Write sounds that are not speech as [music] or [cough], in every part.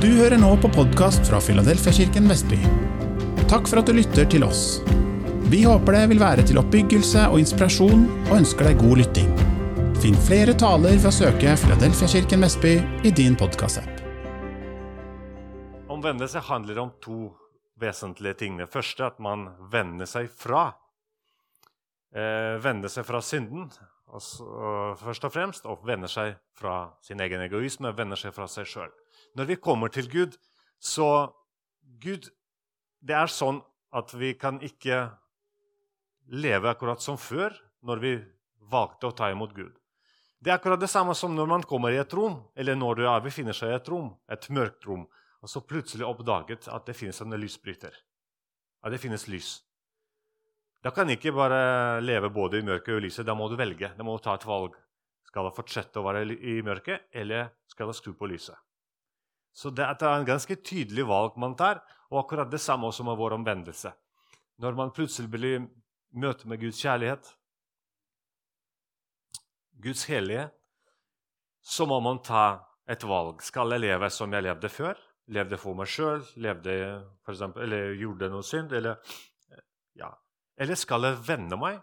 Du hører nå på podkast fra Filadelfiakirken Vestby. Takk for at du lytter til oss. Vi håper det vil være til oppbyggelse og inspirasjon, og ønsker deg god lytting. Finn flere taler ved å søke Filadelfiakirken Vestby i din podkastapp. Omvendelse handler om to vesentlige ting. Det første er at man vender seg fra. Eh, vender seg fra synden altså, først og fremst, og vender seg fra sin egen egoisme, vender seg fra seg sjøl. Når vi kommer til Gud, så Gud Det er sånn at vi kan ikke leve akkurat som før når vi valgte å ta imot Gud. Det er akkurat det samme som når man kommer i et rom, eller når du befinner seg i et rom, et mørkt rom, og så plutselig oppdaget at det finnes en lysbryter. At det finnes lys. Da kan ikke bare leve både i mørket og i lyset. Da må du velge. Da må du ta et valg. Skal jeg fortsette å være i mørket, eller skal jeg skru på lyset? Så det er en ganske tydelig valg man tar, og akkurat det samme også med vår omvendelse. Når man plutselig blir møtt med Guds kjærlighet, Guds hellige, så må man ta et valg. Skal jeg leve som jeg levde før? Levde for meg sjøl? Eller gjorde noe synd? Eller, ja. eller skal jeg vende meg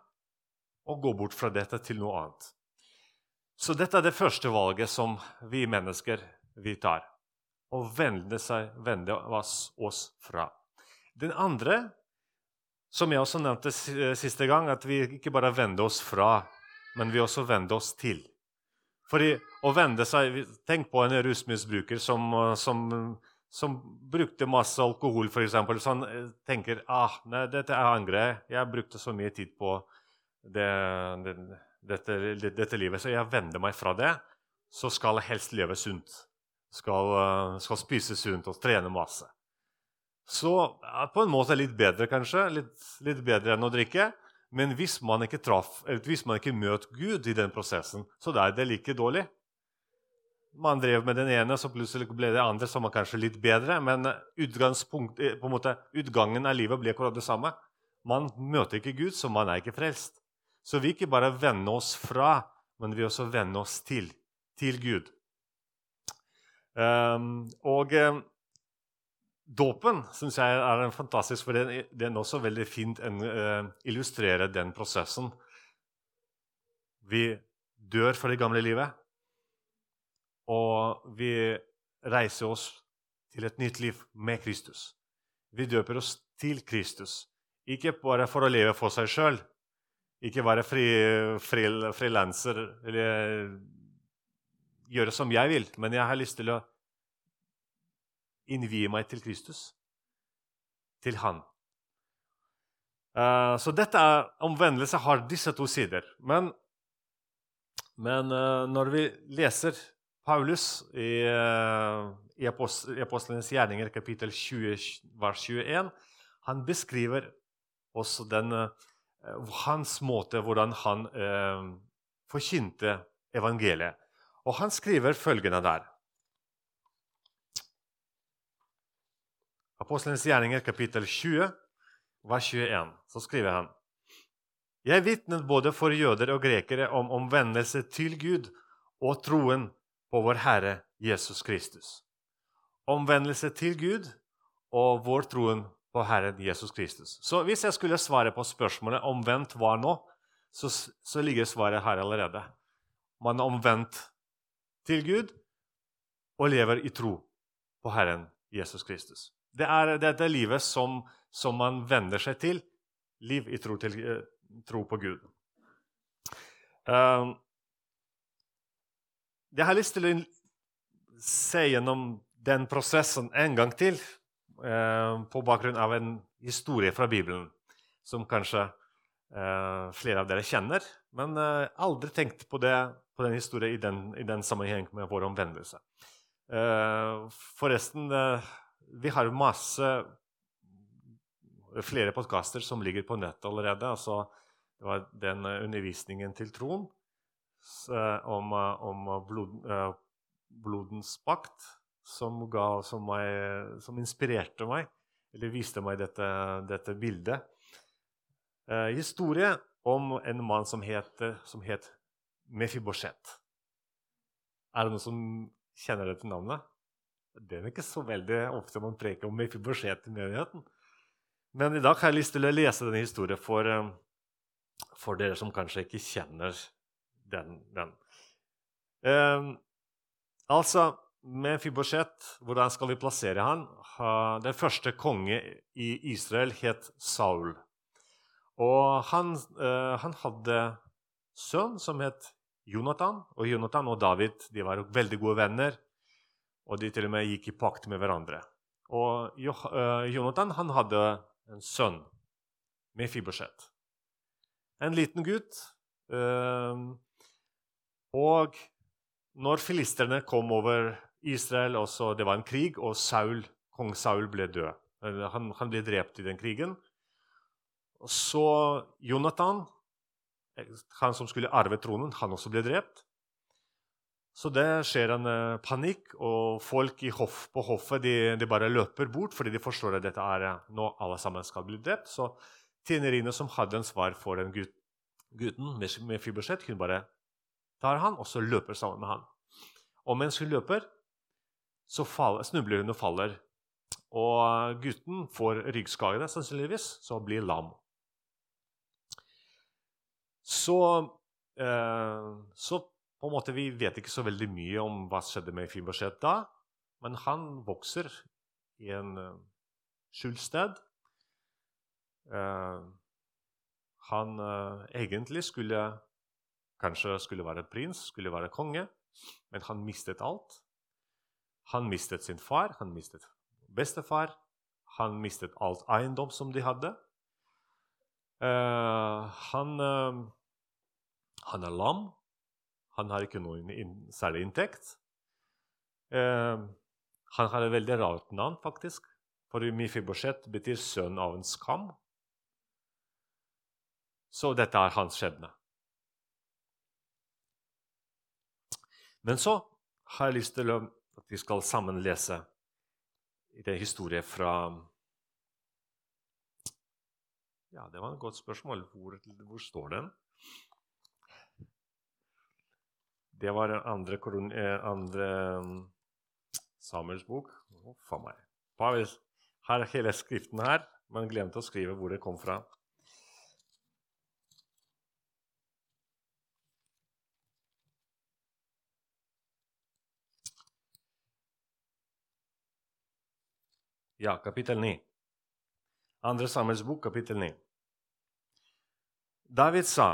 og gå bort fra dette til noe annet? Så dette er det første valget som vi mennesker vi tar og vende, seg, vende oss, oss fra. Den andre, som jeg også nevnte siste gang, at vi ikke bare vender oss fra, men vi også vender oss til. Fordi å vende seg Tenk på en rusmisbruker som, som, som brukte masse alkohol, f.eks. Han eh, tenker ah, nei, dette er angrer. Jeg brukte så mye tid på det, det, dette, dette livet, så jeg vender meg fra det. Så skal jeg helst leve sunt skal, eh, skal spise sunt og trene masse. Så ja, på en måte litt bedre, kanskje. Litt, litt bedre enn å drikke. Men hvis man ikke ikke møter Gud i den prosessen, så er det like dårlig. Man drev med den ene, så plutselig ble det andre som var kanskje litt bedre. Men eh, måte, utgangen av livet blir akkurat det samme. Man møter ikke Gud, så man er ikke frelst. Så vi ikke bare vender oss fra, men vi også vender oss til, til Gud. Um, og um, dåpen syns jeg er en fantastisk, for den, den også veldig fint en, uh, illustrerer den prosessen. Vi dør for det gamle livet, og vi reiser oss til et nytt liv med Kristus. Vi døper oss til Kristus, ikke bare for å leve for seg sjøl, ikke være fri, fri, frilanser eller gjøre som jeg vil, men jeg har lyst til å innvie meg til Kristus, til Han. Uh, så dette er, omvendelse har disse to sider. Men, men uh, når vi leser Paulus i, uh, i Apostlenes gjerninger, kapittel 20, vers 21, han beskriver også den, hans måte hvordan han forkynte evangeliet. Og han skriver følgende der. Apostlenes gjerninger, kapittel 20, vers 21, så skriver han Jeg vitnet både for jøder og grekere om omvendelse til Gud og troen på vår Herre Jesus Kristus. Omvendelse til Gud og vår troen på Herren Jesus Kristus. Så hvis jeg skulle svare på spørsmålet omvendt hva nå, så, så ligger svaret her allerede. Man er omvendt til Gud og lever i tro på Herren Jesus Kristus. Det er dette livet som, som, man venner seg til. Liv i tro, til, eh, tro på Gud. Uh, jeg har lyst til å se gjennom den prosessen en gang til uh, på bakgrunn av en historie fra Bibelen som kanskje flere av dere kjenner, men aldri tenkt på, det, på den historien i den, i den sammenheng med vår omvendelse. forresten vi har masse flere podkaster som ligger på nettet allerede. Altså, det var den eh, undervisningen til Trond eh, om, eh, om blod, blodens pakt som, ga, som, meg, som, inspirerte meg, eller viste meg dette, dette bildet. Eh, historie om en mann som het, som het Mefibosjet. Er det noen som kjenner dette navnet? Det er ikke så veldig ofte man preker om Mefibosjet i menigheten. Men i dag har jeg lyst til å lese denne historien for, eh, for dere som kanskje ikke kjenner den. den. Eh, altså, Mefibosjet, hvordan skal vi plassere han? Den første konge i Israel het Saul. Og han, eh, han hadde sønn som het Jonathan. Og Jonathan og David de var veldig gode venner, og de til og med gikk i pakt med hverandre. Og uh, Jonathan han hadde en sønn med Fibosjet. En liten gutt. Uh, og når filisterne kom over Israel, også, det var en krig, og Saul, kong Saul ble død. Han, han ble drept i den krigen. Så Jonathan, han som skulle arve tronen, han også ble drept. Så det skjer en uh, panikk, og folk hoff, på hoffet de, de, bare løper bort fordi de forstår at dette er uh, nå alle sammen skal bli drept. Så tjenerinnen som hadde en svar for den gut, gutten med, med fibersett, hun bare tar han, og så løper sammen med han. Og mens hun løper, så faller, snubler hun og faller. Og gutten får ryggskade, sannsynligvis, så blir lam. Så, eh, så på en måte, Vi vet ikke så veldig mye om hva skjedde med Fimbosjet da, men han vokser i en uh, skjult sted. Uh, han uh, egentlig skulle kanskje skulle være prins, skulle være konge, men han mistet alt. Han mistet sin far, han mistet bestefar, han mistet alt eiendom som de hadde. Uh, han han er lam. Han har ikke noen særlig inntekt. Eh, han har et veldig rart navn, faktisk. For Mifibosjet betyr 'sønn av en skam'. Så dette er hans skjebne. Men så har jeg lyst til at vi skal sammen lese en historie fra Ja, det var et godt spørsmål. Hvor, hvor står den? Det var andre, koron, andre um, Samuels bok. Å, faen meg. Pavel har hele skriften her, men glemte å skrive hvor det kom fra. Ja, kapittel 9. Andre Samuels bok, kapittel 9. David sa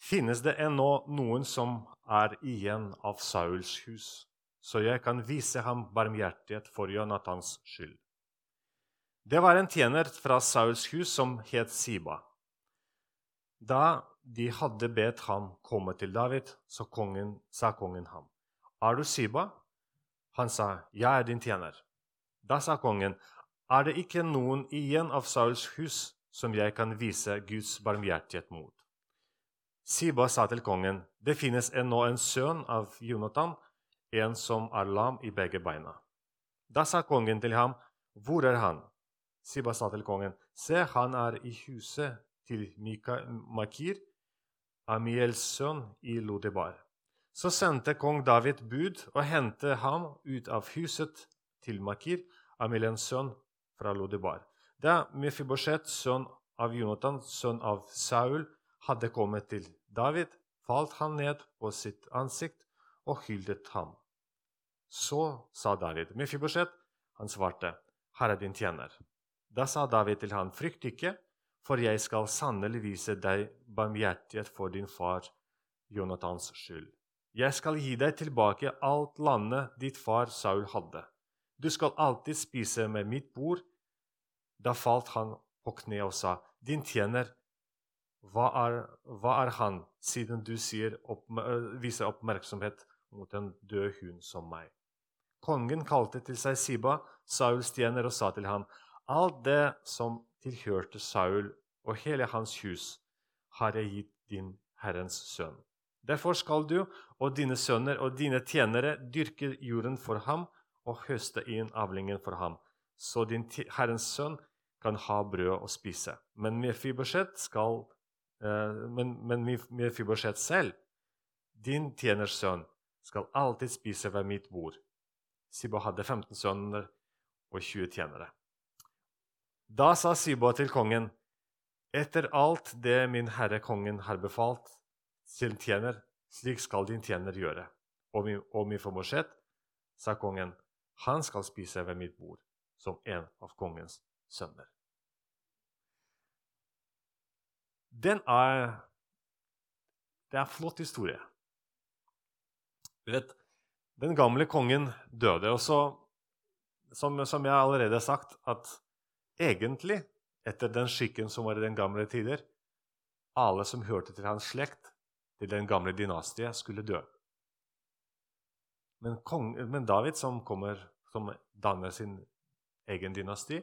finnes det ennå noen som er igjen av Sauls hus, så jeg kan vise ham barmhjertighet for Jonathans skyld. Det var en tjener fra Sauls hus som het Siba. Da de hadde bedt ham komme til David, så kongen, sa kongen ham, 'Er du Siba?' Han sa, 'Jeg er din tjener.' Da sa kongen, 'Er det ikke noen igjen av Sauls hus som jeg kan vise Guds barmhjertighet mot?' Siba sa til kongen, det finnes ennå en sønn av Jonathan, en som er lam i begge beina. Da sa kongen til ham, hvor er han? Siba sa til kongen, se, han er i huset til Mika, Makir, Amiels sønn, i Lodebar. Så sendte kong David bud og hentet ham ut av huset til Makir, Amiels sønn, fra Lodebar. Da Mefibosjet, sønn av Jonathan, sønn av Saul, hadde kommet til David, falt han ned på sitt ansikt og hyllet ham. Så sa David, Mefibosjet, han svarte, Her er din tjener. Da sa David til han, Frykt ikke, for jeg skal sannelig vise deg barmhjertighet for din far Jonathans skyld. Jeg skal gi deg tilbake alt landet ditt far Saul hadde. Du skal alltid spise med mitt bord. Da falt han på kne og sa, Din tjener hva er, hva er han, siden du opp, viser oppmerksomhet mot en død hund som meg? Kongen kalte til seg Siba, Sauls tjener, og sa til ham, alt det som tilhørte Saul og hele hans hus, har jeg gitt din Herrens sønn. Derfor skal du og dine sønner og dine tjenere dyrke jorden for ham og høste inn avlingen for ham, så din Herrens sønn kan ha brød å spise. Men Mefibosjet skal Eh, men, men Mefibosjet selv, din tjeners sønn, skal alltid spise ved mitt bord. Siba hadde 15 sønner og 20 tjenere. Da sa Siba til kongen, etter alt det min herre kongen har befalt sin tjener, slik skal din tjener gjøre. Og min, og min formålsrett, sa kongen, han skal spise ved mitt bord som en av kongens sønner. Den er Det er en flott historie. Du vet, Den gamle kongen døde, og så, som, som jeg allerede har sagt, at egentlig, etter den skikken som var i den gamle tider, alle som hørte til hans slekt, til den gamle dynastiet, skulle dø. Men, kong, men David, som, kommer, som danner sin egen dynasti,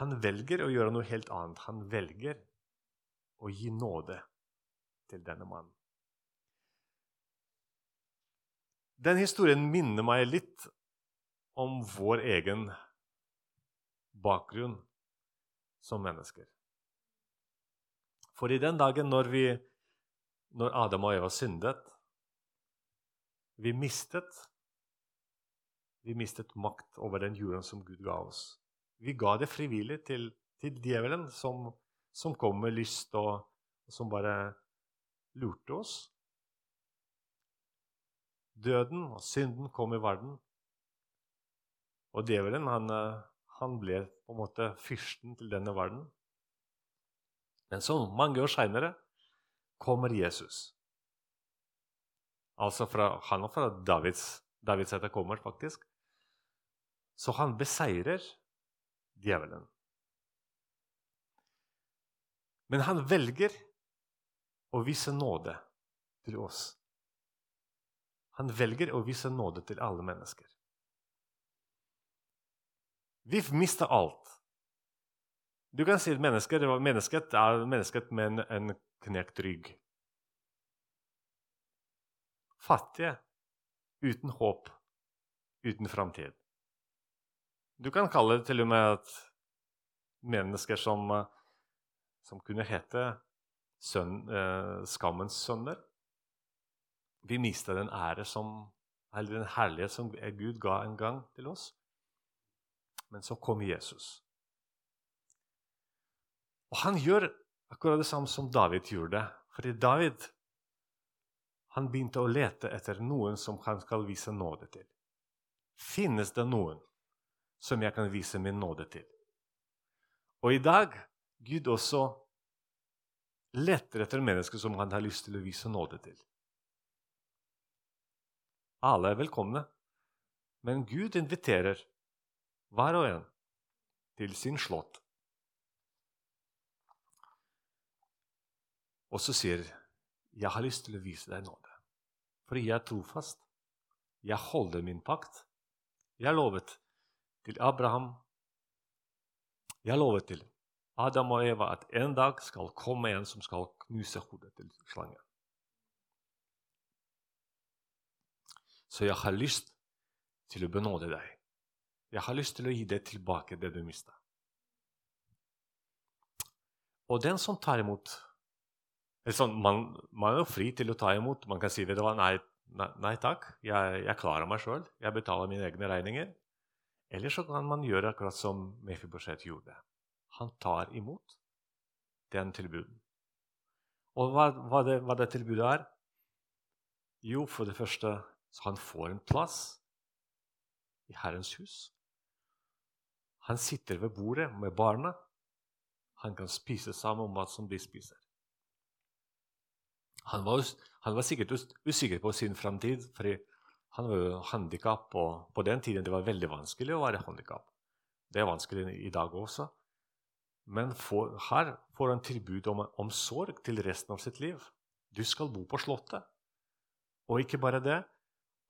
han velger å gjøre noe helt annet. Han velger å gi nåde til denne mannen. Den historien minner meg litt om vår egen bakgrunn som mennesker. For i den dagen når, vi, når Adam og Eva syndet, vi mistet vi mistet makt over den jorden som Gud ga oss. Vi ga det frivillig til, til djevelen, som, som, kom med lyst og, og som bare lurte oss. Døden og synden kom i verden. Og djevelen han, han ble på en måte fyrsten til denne verden. Men så, mange år seinere, kommer Jesus. Altså fra, han er fra Davids, Davids etterkommer, faktisk. Så han beseirer djevelen. Men han velger å vise nåde til oss. Han velger å vise nåde til alle mennesker. Vi mister alt. Du kan si at mennesket, mennesket er mennesket med en, knekt rygg. Fattige, uten håp, uten framtid. Du kan kalle det til og med at mennesker som, eh, som kunne hete sønn, eh, skammens sønner. Vi mista den ære som, eller den herlighet som Gud ga en gang til oss. Men så kom Jesus. Og han gjør akkurat det samme som David gjorde. Fordi David han begynte å lete etter noen som han skal vise nåde til. Finnes det noen som jeg kan vise min nåde til. Og i dag Gud også leter etter mennesker som han har lyst til å vise nåde til. Alle er velkomne, men Gud inviterer hver og en til sin slott. Og så sier 'Jeg har lyst til å vise deg nåde', fordi jeg er trofast. Jeg holder min pakt. Jeg har lovet til Abraham. Jeg lovet til Adam og Eva at en dag skal komme en som skal knuse hodet til slangen. Så jeg har lyst til å benåde deg. Jeg har lyst til å gi deg tilbake det du mista. Og den som tar imot sånn, man, man, er jo fri til å ta imot. Man kan si det var nei, nei, nei takk, jeg, jeg klarer meg sjøl. Jeg betaler mine egne regninger. Eller så kan man gjøre akkurat som Mefibosjet gjorde. Han tar imot den tilbuden. Og hva, hva, det, hva det tilbudet er? Jo, for det første så han får en plass i Herrens hus. Han sitter ved bordet med barna. Han kan spise sammen mat som de spiser. Han var, han var sikkert usikker på sin framtid, fordi han var jo handikap, og på den tiden det var veldig vanskelig å være handikap. Det er vanskelig i dag også. Men får, her får han tilbud om omsorg til resten av sitt liv. Du skal bo på Slottet. Og ikke bare det.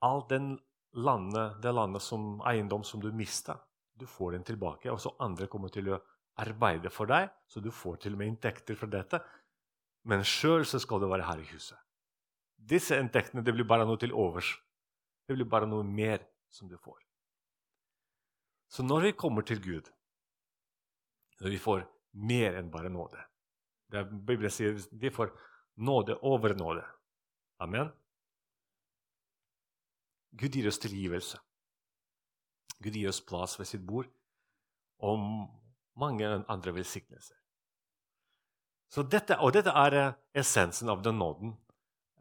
All den landet, det landet som eiendom som du mista, du får den tilbake. Og så andre kommer til å arbeide for deg, så du får til og med inntekter fra dette. Men sjøl skal du være her i huset. Disse inntektene det blir bare noe til overs det blir bare noe mer som du får. Så når vi kommer til Gud, vi får mer enn bare nåde det Bibelen sier vi får nåde over nåde. Amen. Gud gir oss tilgivelse. Gud gir oss plass ved sitt bord og mange andre velsignelser. Så dette, og dette er eh, essensen av den nåden.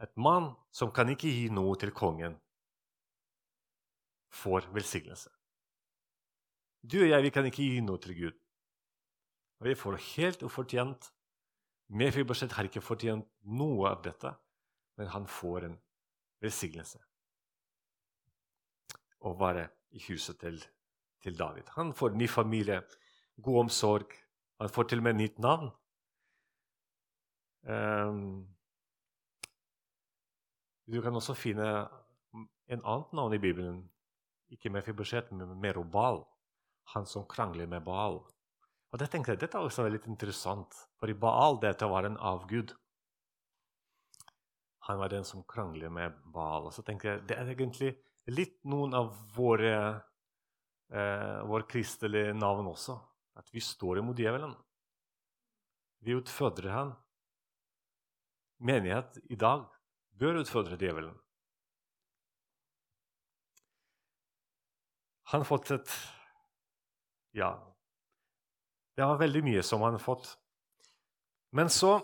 Et mann som kan ikke gi noe til kongen, får velsignelse. Du og jeg vi kan ikke gi noe til Gud. Og vi får helt ufortjent. Mefiboset har ikke fortjent noe av dette, men han får en velsignelse. Å være i huset til, til David. Han får ny familie, god omsorg. Han får til og med nytt navn. Um, du kan også finne en annet navn i Bibelen. Ikke Mefiboset, men Merobal. Han som krangler med Baal. Og det tenkte jeg, Dette er også litt interessant, for i Baal dette var en avgud. Han var den som krangler med Baal. Og så tenker jeg, Det er egentlig litt noen av våre, eh, vår kristelige navn også. At vi står imot djevelen. Vi utfordrer han. Menighet i dag bør utfordre djevelen. Han et Ja, det var veldig mye som han hadde fått. Men så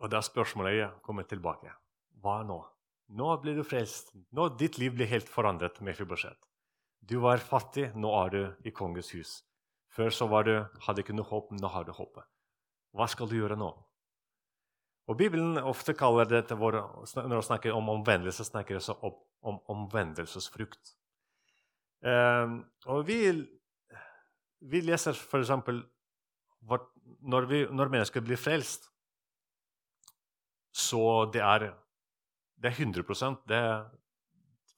Og da spørsmålet kommer tilbake. Hva nå? Nå blir du frelst. Nå Ditt liv blir helt forandret med Fiboset. Du var fattig, nå er du i kongens hus. Før så var du, hadde du ikke noe håp, nå har du håpet. Hva skal du gjøre nå? Og Bibelen ofte kaller dette, Når vi snakker om omvendelse, snakker vi om, om omvendelsesfrukt. Um, og vi, vi leser f.eks. Når, når mennesker blir frelst, så det er, det er 100 det,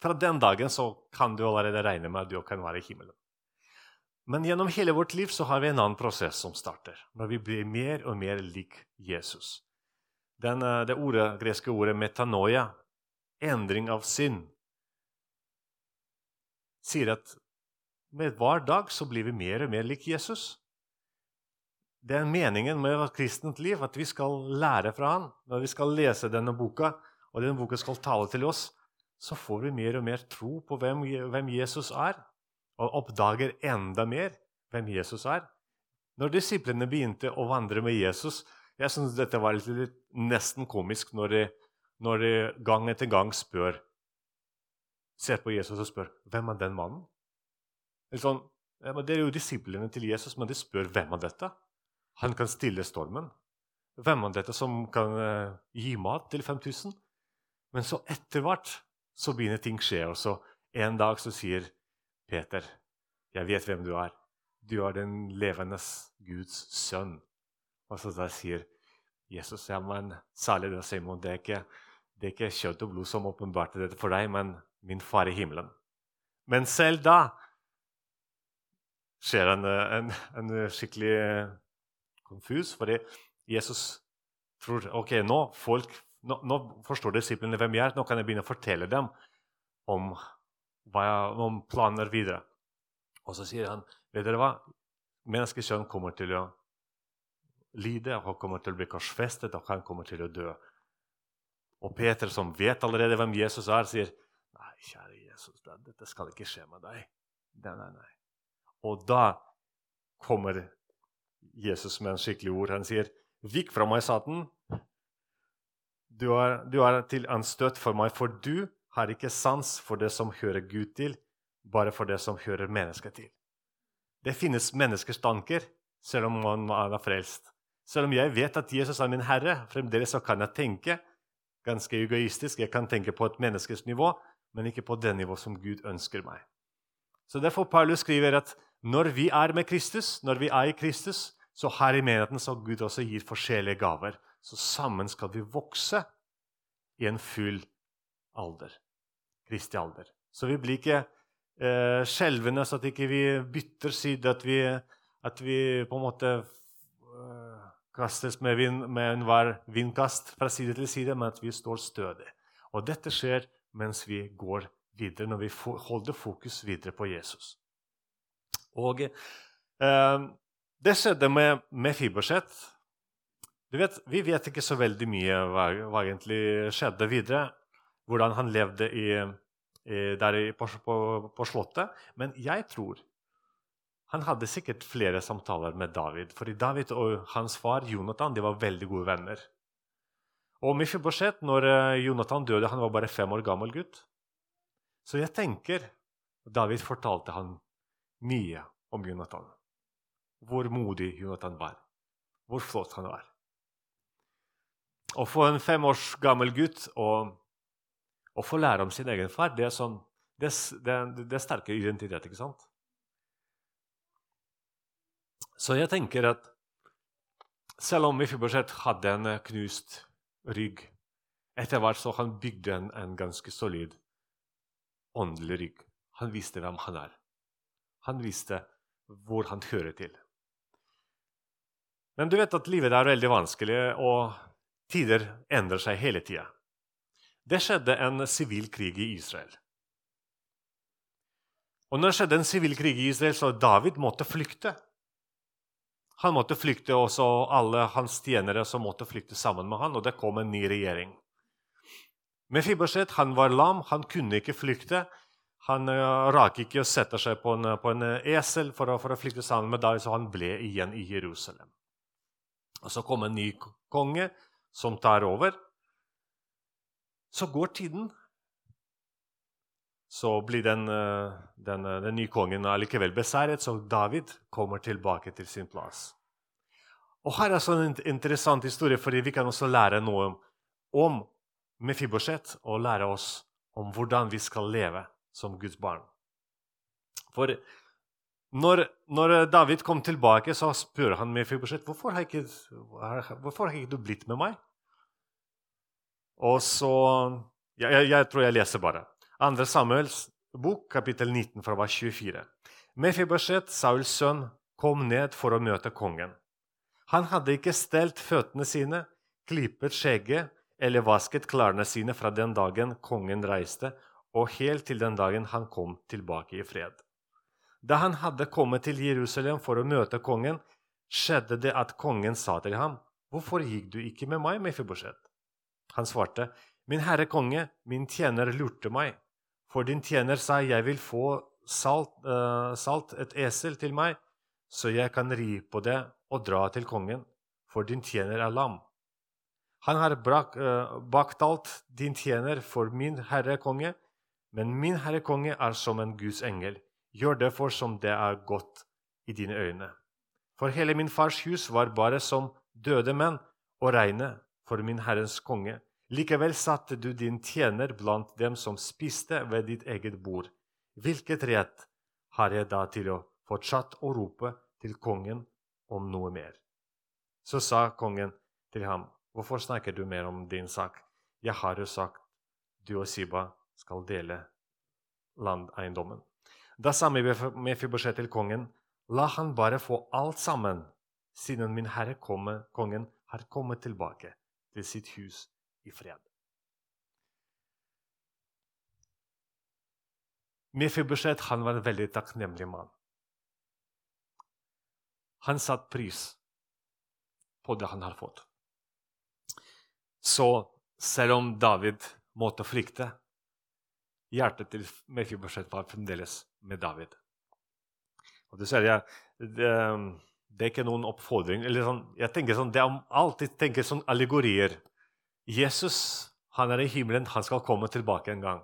Fra den dagen så kan du allerede regne med at du kan være i himmelen. Men gjennom hele vårt liv så har vi en annen prosess som starter, når vi blir mer og mer lik Jesus. Den, eh, det ordet, greske ordet metanoia, endring av sinn, sier at med hver dag så blir vi mer og mer lik Jesus. Det er meningen med et kristent liv at vi skal lære fra han. Når vi skal lese denne boka, og denne boka skal tale til oss, så får vi mer og mer tro på hvem, hvem Jesus er, og oppdager enda mer hvem Jesus er. Når disiplene begynte å vandre med Jesus, jeg syns dette var litt, litt, nesten komisk når de, når de gang etter gang spør Ser på Jesus og spør hvem er den mannen? Sånn, ja, det er jo disiplene til Jesus, men de spør hvem av dette? Han kan stille stormen. Hvem av dette som kan uh, gi mat til 5000? Men så etter hvert så begynner ting å skje. Og så en dag så sier Peter, 'Jeg vet hvem du er. Du er den levende Guds sønn.' Og så da sier Jesus, ja, men særlig det, Simon, det er ikke, det er ikke kjøtt og blod som åpenbarte dette for deg, men min far i himmelen. Men selv da skjer en, en, en skikkelig konfus, fordi Jesus tror ok, nå, folk, nå, nå forstår disiplene hvem jeg er. Nå kan jeg begynne å fortelle dem om, jeg, om planer videre. Og så sier han vet dere hva? Menneskekjønn kommer til å lide, og kommer til å bli korsfestet, og han kommer til å dø. Og Peter, som vet allerede hvem Jesus er, sier, 'Nei, kjære Jesus, dette skal ikke skje med deg.' Nei, nei, nei. Og da kommer Jesus med en skikkelig ord. Han sier, 'Vik fra meg, Satan. Du er, du er til anstøt for meg, for du har ikke sans for det som hører Gud til, bare for det som hører mennesket til.' Det finnes menneskers tanker, selv om man er frelst. Selv om jeg vet at Jesus er min herre, fremdeles så kan jeg tenke ganske egoistisk. Jeg kan tenke på et menneskes nivå, men ikke på det nivå som Gud ønsker meg. Så Derfor Paulus skriver at når vi er med Kristus, når vi er i Kristus, så her i menigheten så Gud også gir forskjellige gaver. Så sammen skal vi vokse i en full alder. Kristi alder. Så vi blir ikke eh, skjelvende, så at ikke vi bytter side, at vi, at vi på en måte eh, kastes med, vind, med enhver vindkast fra side til side, men at vi står stødig. Og dette skjer mens vi går videre, når vi holder fokus videre på Jesus. Og eh, det skjedde med, med Fiberset. Vet, vi vet ikke så veldig mye hva, hva egentlig skjedde videre. Hvordan han levde i, i, der på, på, på Slottet. Men jeg tror han hadde sikkert flere samtaler med David. For David og hans far Jonathan de var veldig gode venner. Og Mifibosjet, når eh, Jonathan døde, han var bare fem år gammel gutt. Så jeg tenker David fortalte han mye om Jonathan. Hvor modig Jonathan var. Hvor flott han var. Å få en fem års gammel gutt og, og få lære om sin egen far, det er, sånn, det, det, det er sterke identitet. ikke sant? Så jeg tenker at selv om Mifibosjet hadde en knust rygg Etter hvert så han bygde en, en ganske solid åndelig rygg. Han visste hvem han er. Han visste hvor han hører til. Men du vet at livet er veldig vanskelig, og tider endrer seg hele tida. Det skjedde en sivil krig i Israel. Og når det skjedde en sivil krig i Israel, så David måtte flykte. Han måtte flykte, og alle hans tjenere som måtte flykte sammen med han, og det kom en ny regjering. Mefibosjet han var lam, han kunne ikke flykte. Han uh, rakk ikke å sette seg på en, på en esel for å, for å, flykte sammen med David, så han ble igjen i Jerusalem. Og Så kom en ny konge som tar over. Så går tiden. Så blir den, eh, den, eh, den nye kongen allikevel beseiret, så David kommer tilbake til sin plass. Og Her er en interessant historie, fordi vi kan også lære noe om Mefibosjet og lære oss om hvordan vi skal leve som Guds barn. For når, når David kom tilbake, så spør han Mefibosjet hvorfor har ikke, hvorfor har ikke du blitt med meg. Og så jeg, jeg tror jeg leser bare. 2. Samuels bok, kapittel 19, fra vers 24. Mefibosjet, Sauls sønn, kom ned for å møte kongen. Han hadde ikke stelt føttene sine, klippet skjegget eller vasket klærne sine fra den dagen kongen reiste, og helt til den dagen han kom tilbake i fred. Da han hadde kommet til Jerusalem for å møte kongen, skjedde det at kongen sa til ham, 'Hvorfor gikk du ikke med meg, Mefibosjet?' Han svarte, 'Min herre konge, min tjener lurte meg.' For din tjener sa, 'Jeg vil få salt, uh, salt, et esel til meg, så jeg kan ri på det og dra til kongen, for din tjener er lam.' Han har brak, uh, baktalt din tjener for min herre konge, men min herre konge er som en Guds engel. Gjør derfor som det er godt i dine øyne. For hele min fars hus var bare som døde menn og regne for min herrens konge. Likevel satte du din tjener blant dem som spiste ved ditt eget bord. Hvilket rett har jeg da til å fortsatt å rope til kongen om noe mer? Så sa kongen til ham, hvorfor snakker du mer om din sak? Jeg har jo sagt, du og Siba skal dele landeiendommen. Da sa Mefibosjet til kongen, la han bare få alt sammen, siden min herre kongen har kommet tilbake til sitt hus i fred. Mefibosjet var en veldig takknemlig mann. Han satte pris på det han har fått. Så selv om David måtte flykte, hjertet til Mefibosjet var fremdeles med David. Og det, jeg, det, det, er ikke noen oppfordring. Sånn, jeg tenker sånn, det er alltid tenker sånn allegorier. Jesus han er i himmelen, han skal komme tilbake en gang.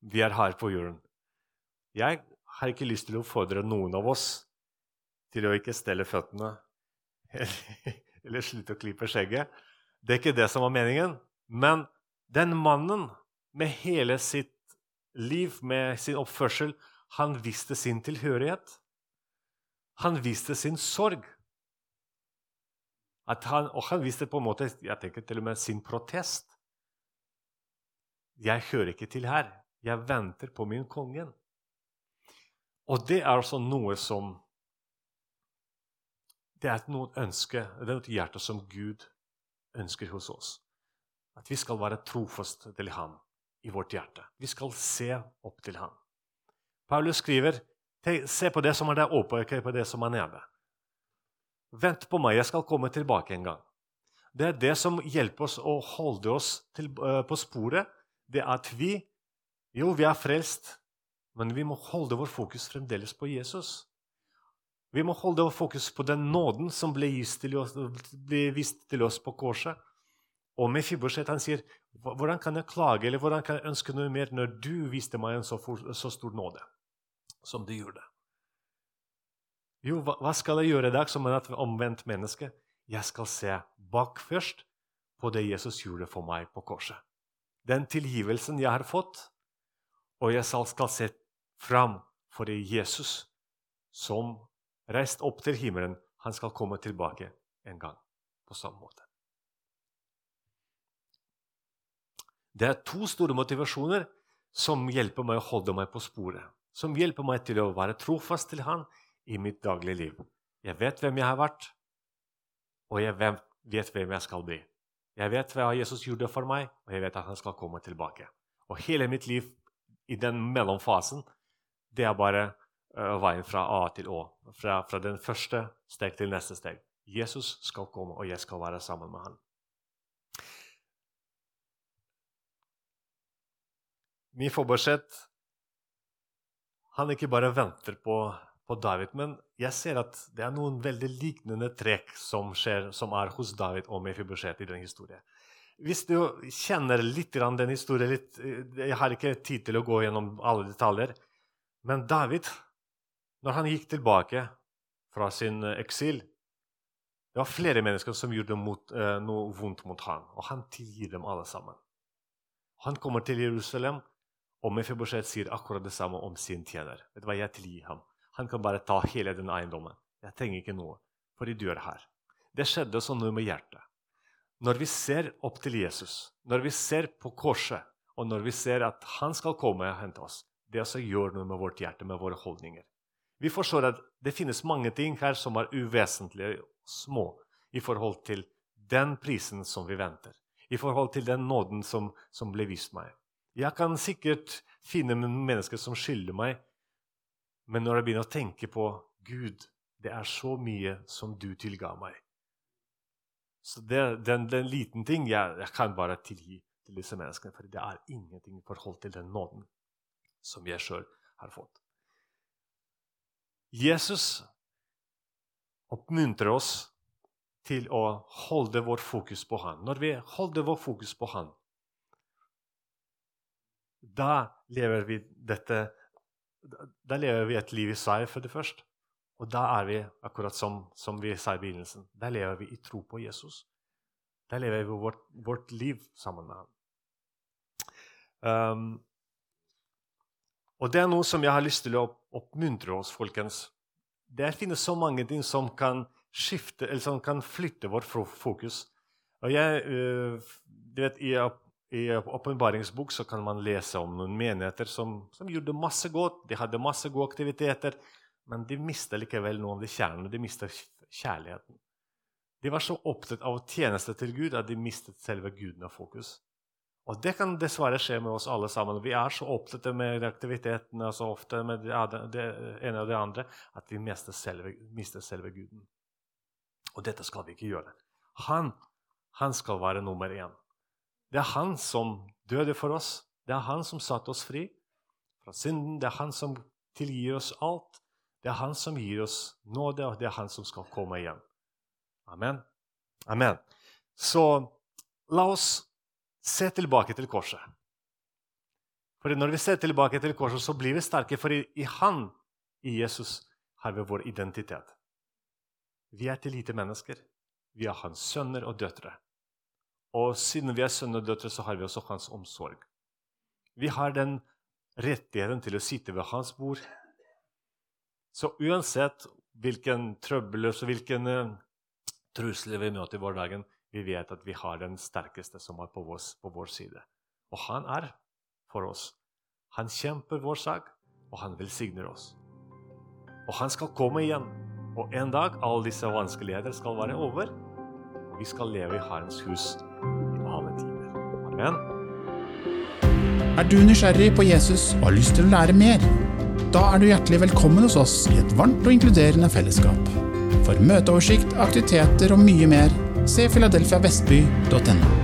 Vi er her på jorden. Jeg har ikke lyst til å oppfordre noen av oss til å ikke stelle føttene eller, [laughs] eller slutte å klippe skjegget. Det er ikke det som var meningen. Men den mannen med hele sitt liv, med sin oppførsel, han viste sin tilhørighet. Han viste sin sorg. Han, og han viste på en måte jeg tenker til og med sin protest. Jeg hører ikke til her. Jeg venter på min kongen. Og det er altså noe som Det er noe ønske, det er et hjerte som Gud ønsker hos oss. At vi skal være trofaste til ham i vårt hjerte. Vi skal se opp til ham. Paulus skriver se på det som er der oppe, ikke på det som er nede. Vent på meg, jeg skal komme tilbake en gang. Det er det som hjelper oss å holde oss til, uh, på sporet. Det er at vi Jo, vi er frelst, men vi må holde vår fokus fremdeles på Jesus. Vi må holde fokus på den nåden som ble, til oss, vist til oss på korset. Og Mefiboset han sier, 'Hvordan kan jeg klage eller hvordan kan jeg ønske noe mer når du viste meg en så, for, så stor nåde som du gjorde?' Jo, hva, hva skal jeg gjøre i dag som et omvendt menneske? Jeg skal se bak først på det Jesus gjorde for meg på korset. Den tilgivelsen jeg har fått, og jeg skal se fram for Jesus som reiste opp til himmelen. Han skal komme tilbake en gang på samme måte. Det er to store motivasjoner som hjelper meg å holde meg på sporet. Som hjelper meg til å være trofast til Han i mitt daglige liv. Jeg vet hvem jeg har vært, og jeg vet hvem jeg skal bli. Jeg vet hva Jesus gjorde for meg, og jeg vet at han skal komme tilbake. Og hele mitt liv i den mellomfasen, det er bare veien fra A til Å. Fra, fra den første steg til neste steg. Jesus skal komme, og jeg skal være sammen med ham. Min forbudssett han ikke bare venter på på David. Men jeg ser at det er noen veldig liknende trekk som, skjer, som er hos David og Mefibosjet i den historien. Hvis du kjenner litt den historien litt, Jeg har ikke tid til å gå gjennom alle detaljer. Men David, når han gikk tilbake fra sin eksil Det var flere mennesker som gjorde mot, eh, noe vondt mot ham, og han tilgir dem alle sammen. Han kommer til Jerusalem, og Mefiboshet sier akkurat det samme om sin tjener. Vet du hva, jeg tilgir ham. Han kan bare ta hele den eiendommen. Jeg trenger ikke noe, for de dør her. Det skjedde sånn med hjertet. Når vi ser opp til Jesus, når vi ser på korset, og når vi ser at han skal komme og hente oss, det også gjør noe med vårt hjerte, med våre holdninger. Vi forstår at det finnes mange ting her som er uvesentlige, små, i forhold til den prisen som vi venter, i forhold til den nåden som, som ble vist meg. Jeg kan sikkert finne mennesker som skylder meg men når jeg begynner å tenke på Gud, det er så mye som du tilga meg. Så det, den, den liten ting jeg, jeg, kan bare tilgi til disse menneskene, for det er ingenting i forhold til den nåden som jeg sjøl har fått. Jesus oppmuntrer oss til å holde vår fokus på Han. Når vi holder vår fokus på Han, da lever vi dette da lever vi et liv i seier, for det første. Og da er vi akkurat som, som vi sa i begynnelsen. Da lever vi i tro på Jesus. Da lever vi vårt, vårt liv sammen med ham. Um, og det er noe som jeg har lyst til å oppmuntre oss, folkens. Det finnes så mange ting som kan skifte, eller som kan flytte vårt fokus. Og jeg, uh, du vet, i åpenbaringsbok kan man lese om noen menigheter som, som, gjorde masse godt. De hadde masse gode aktiviteter, men de mista likevel noe av det kjernen, De mista kjærligheten. De var så opptatt av tjeneste til Gud at de mistet selve Guden av fokus. Og det kan dessverre skje med oss alle sammen. Vi er så opptatt med aktivitetene så ofte med det ene og det andre at vi mister selve, mister selve Guden. Og dette skal vi ikke gjøre. Han, han skal være nummer én. Det er han som døde for oss. Det er han som satte oss fri fra synden. Det er han som tilgir oss alt. Det er han som gir oss nåde, og det er han som skal komme igjen. Amen. Amen. Så la oss se tilbake til korset. For Når vi ser tilbake til korset, så blir vi sterke, for i, i Han, i Jesus, har vi vår identitet. Vi er til lite mennesker. Vi er hans sønner og døtre. Og siden vi er sønner og døtre, så har vi også hans omsorg. Vi har den rettigheten til å sitte ved hans bord. Så uansett hvilken trøbbel og hvilken uh, trusler vi møter i hverdagen, vi vet at vi har den sterkeste som er på vår, på vår side. Og han er for oss. Han kjemper vår sak, og han velsigner oss. Og han skal komme igjen. Og en dag alle disse vanskeligheter skal være over. Og vi skal leve i Herrens hus Amen. Er du nysgjerrig på Jesus og har lyst til å lære mer? Da er du hjertelig velkommen hos oss i et varmt og inkluderende fellesskap. For møteoversikt, aktiviteter og mye mer, se filadelfiavestby.no.